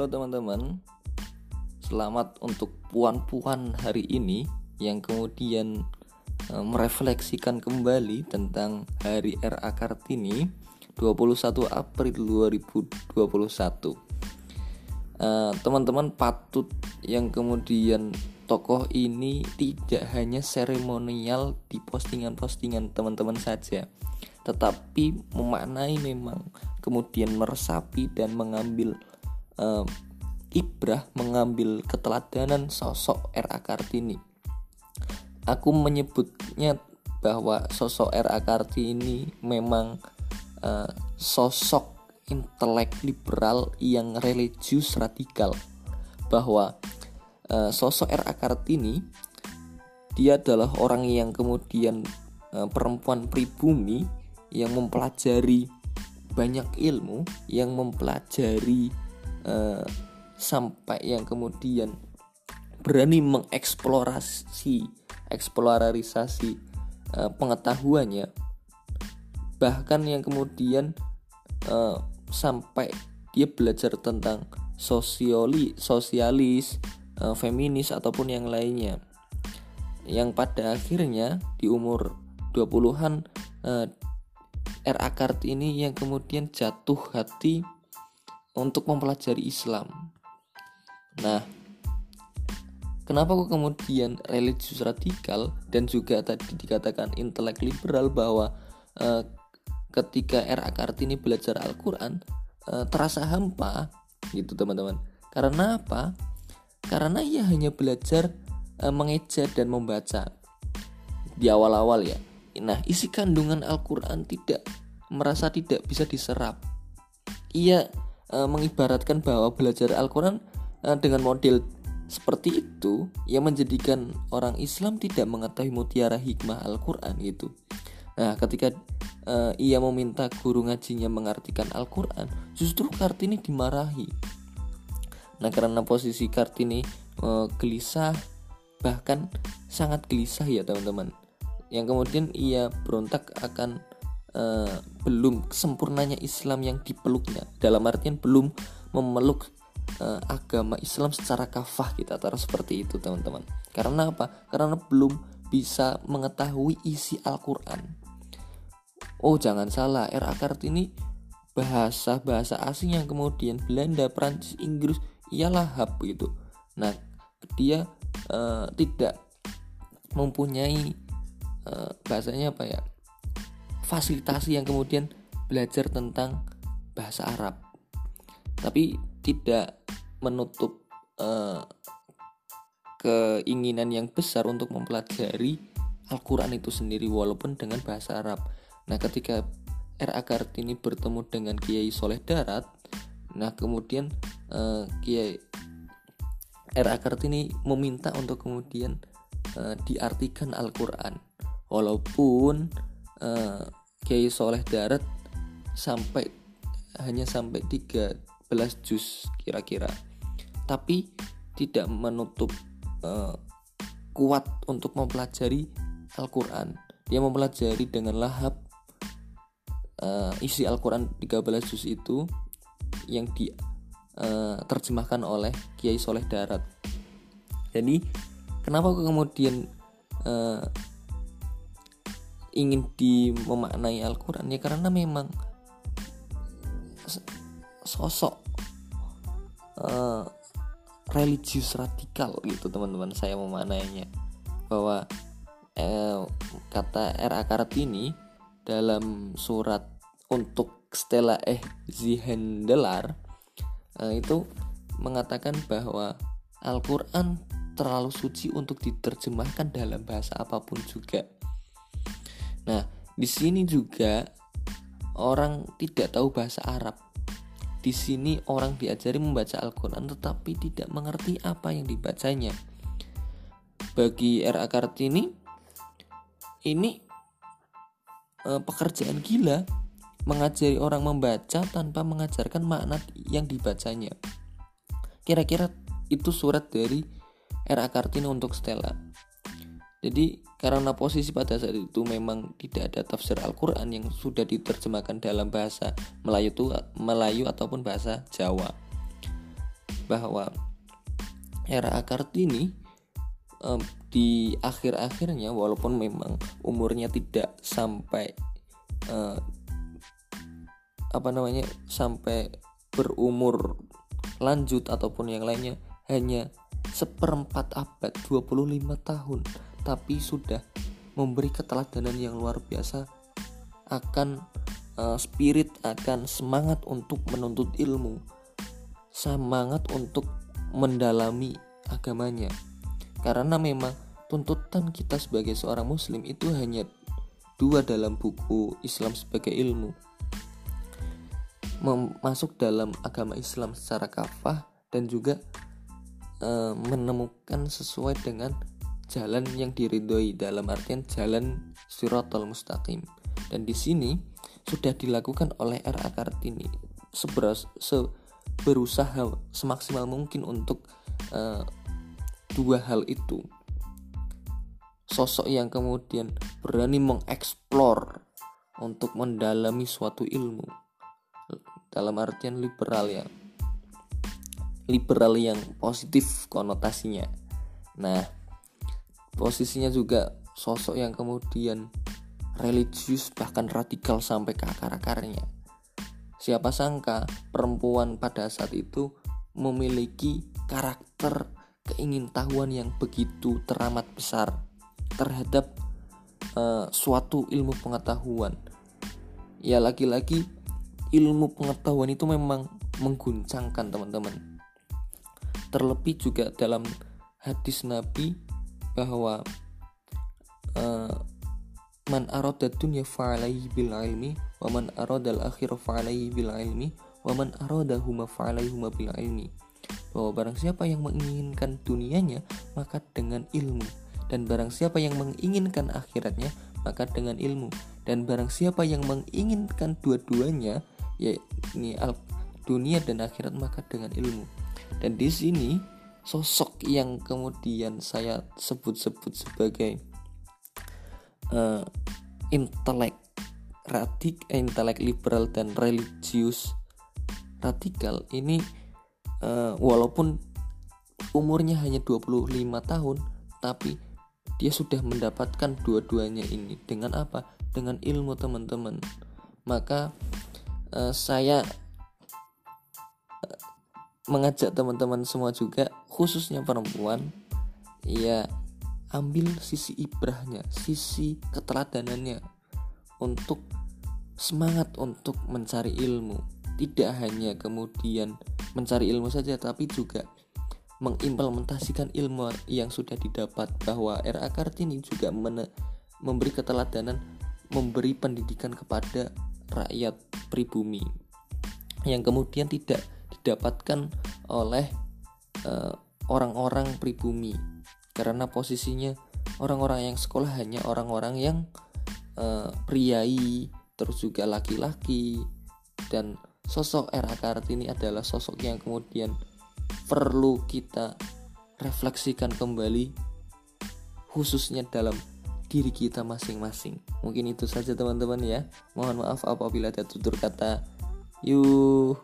Halo teman-teman, selamat untuk puan-puan hari ini yang kemudian e, merefleksikan kembali tentang Hari RA Kartini 21 April 2021. E, teman-teman patut yang kemudian tokoh ini tidak hanya seremonial di postingan-postingan teman-teman saja, tetapi memaknai memang kemudian meresapi dan mengambil uh, ibrah mengambil keteladanan sosok R.A. Kartini. Aku menyebutnya bahwa sosok R.A. Kartini memang uh, sosok intelek liberal yang religius radikal. Bahwa uh, sosok R.A. Kartini dia adalah orang yang kemudian uh, perempuan pribumi yang mempelajari banyak ilmu, yang mempelajari uh, sampai yang kemudian berani mengeksplorasi eksplorarisasi uh, pengetahuannya bahkan yang kemudian uh, sampai dia belajar tentang sosiali sosialis uh, feminis ataupun yang lainnya yang pada akhirnya di umur 20-an uh, R.A. Kartini yang kemudian jatuh hati untuk mempelajari Islam. Nah, kenapa kok kemudian religius radikal dan juga tadi dikatakan intelek liberal bahwa uh, ketika R.A. Kartini belajar Al-Quran uh, terasa hampa gitu teman-teman. Karena apa? Karena ia hanya belajar uh, mengeja dan membaca di awal-awal ya. Nah, isi kandungan Al-Quran tidak merasa tidak bisa diserap. Ia e, mengibaratkan bahwa belajar Al-Quran e, dengan model seperti itu yang menjadikan orang Islam tidak mengetahui mutiara hikmah Al-Quran gitu. Nah, ketika e, ia meminta guru ngajinya mengartikan Al-Quran, justru Kartini dimarahi. Nah, karena posisi Kartini e, gelisah, bahkan sangat gelisah ya teman-teman. Yang kemudian ia berontak akan uh, belum sempurnanya Islam yang dipeluknya. Dalam artian belum memeluk uh, agama Islam secara kafah kita taruh seperti itu teman-teman. Karena apa? Karena belum bisa mengetahui isi Al-Quran. Oh jangan salah. R.A. Kartini bahasa bahasa asing yang kemudian Belanda Prancis Inggris ialah hab gitu. Nah dia uh, tidak mempunyai uh, bahasanya apa ya fasilitasi yang kemudian belajar tentang bahasa Arab tapi tidak menutup uh, keinginan yang besar untuk mempelajari Al-Quran itu sendiri walaupun dengan bahasa Arab nah ketika R.A. Kartini bertemu dengan Kiai Soleh Darat nah kemudian uh, Kiai R.A. Kartini meminta untuk kemudian uh, diartikan Al-Quran walaupun uh, Kiai Soleh Darat sampai hanya sampai 13 juz kira-kira. Tapi tidak menutup uh, kuat untuk mempelajari Al-Quran. Dia mempelajari dengan lahap uh, isi Al-Quran 13 juz itu yang diterjemahkan uh, oleh Kiai Soleh Darat. Jadi kenapa kemudian uh, ingin dimemaknai Al-Quran ya karena memang sosok uh, religius radikal gitu teman-teman saya memaknainya bahwa eh, kata R.A. Kartini dalam surat untuk Stella eh Zihendelar eh, itu mengatakan bahwa Al-Quran terlalu suci untuk diterjemahkan dalam bahasa apa pun juga Nah, di sini juga orang tidak tahu bahasa Arab. Di sini orang diajari membaca Al-Quran tetapi tidak mengerti apa yang dibacanya. Bagi R.A. Kartini, ini eh, pekerjaan gila mengajari orang membaca tanpa mengajarkan makna yang dibacanya. Kira-kira itu surat dari R.A. Kartini untuk Stella. Jadi karena posisi pada saat itu memang tidak ada tafsir Al-Quran yang sudah diterjemahkan dalam bahasa Melayu itu Melayu ataupun bahasa Jawa. bahwa era Kartini um, di akhir-akhirnya walaupun memang umurnya tidak sampai uh, apa namanya sampai berumur lanjut ataupun yang lainnya hanya seperempat abad 25 tahun tapi sudah memberi keteladanan yang luar biasa akan uh, spirit akan semangat untuk menuntut ilmu semangat untuk mendalami agamanya. Karena memang tuntutan kita sebagai seorang muslim itu hanya dua dalam buku Islam sebagai ilmu. Masuk dalam agama Islam secara kafah dan juga e, menemukan sesuai dengan jalan yang diridhoi dalam artian jalan siratal mustaqim. Dan di sini sudah dilakukan oleh RA Kartini. Seberas se berusaha semaksimal mungkin untuk e, dua hal itu. Sosok yang kemudian berani mengeksplor untuk mendalami suatu ilmu dalam artian liberal ya. Liberal yang positif konotasinya. Nah posisinya juga sosok yang kemudian religius bahkan radikal sampai ke akar-akarnya siapa sangka perempuan pada saat itu memiliki karakter keingintahuan yang begitu teramat besar terhadap uh, suatu ilmu pengetahuan. Ya lagi-lagi ilmu pengetahuan itu memang mengguncangkan teman-teman. Terlebih juga dalam hadis Nabi bahwa uh, man arada dunya fa'alaihi bil ilmi wa man arada al akhirah fa'alaihi bil ilmi wa man arada huma fa'alaihi huma bil ilmi. Bahwa barang siapa yang menginginkan dunianya maka dengan ilmu. Dan barang siapa yang menginginkan akhiratnya maka dengan ilmu. Dan barang siapa yang menginginkan dua-duanya yakni dunia dan akhirat maka dengan ilmu. Dan di sini sosok yang kemudian saya sebut-sebut sebagai uh, intelek radik intelek liberal dan religius radikal ini uh, walaupun umurnya hanya 25 tahun tapi dia sudah mendapatkan dua-duanya ini. Dengan apa? Dengan ilmu teman-teman. Maka uh, saya uh, mengajak teman-teman semua juga khususnya perempuan ya ambil sisi ibrahnya sisi keteladanannya untuk semangat untuk mencari ilmu. Tidak hanya kemudian mencari ilmu saja tapi juga mengimplementasikan ilmu yang sudah didapat bahwa RA Kartini juga memberi keteladanan memberi pendidikan kepada rakyat pribumi yang kemudian tidak didapatkan oleh eh, orang-orang pribumi karena posisinya orang-orang yang sekolah hanya orang-orang yang uh, priai terus juga laki-laki dan sosok RA Kartini adalah sosok yang kemudian perlu kita refleksikan kembali khususnya dalam diri kita masing-masing. Mungkin itu saja teman-teman ya. Mohon maaf apabila ada tutur kata. Yuh.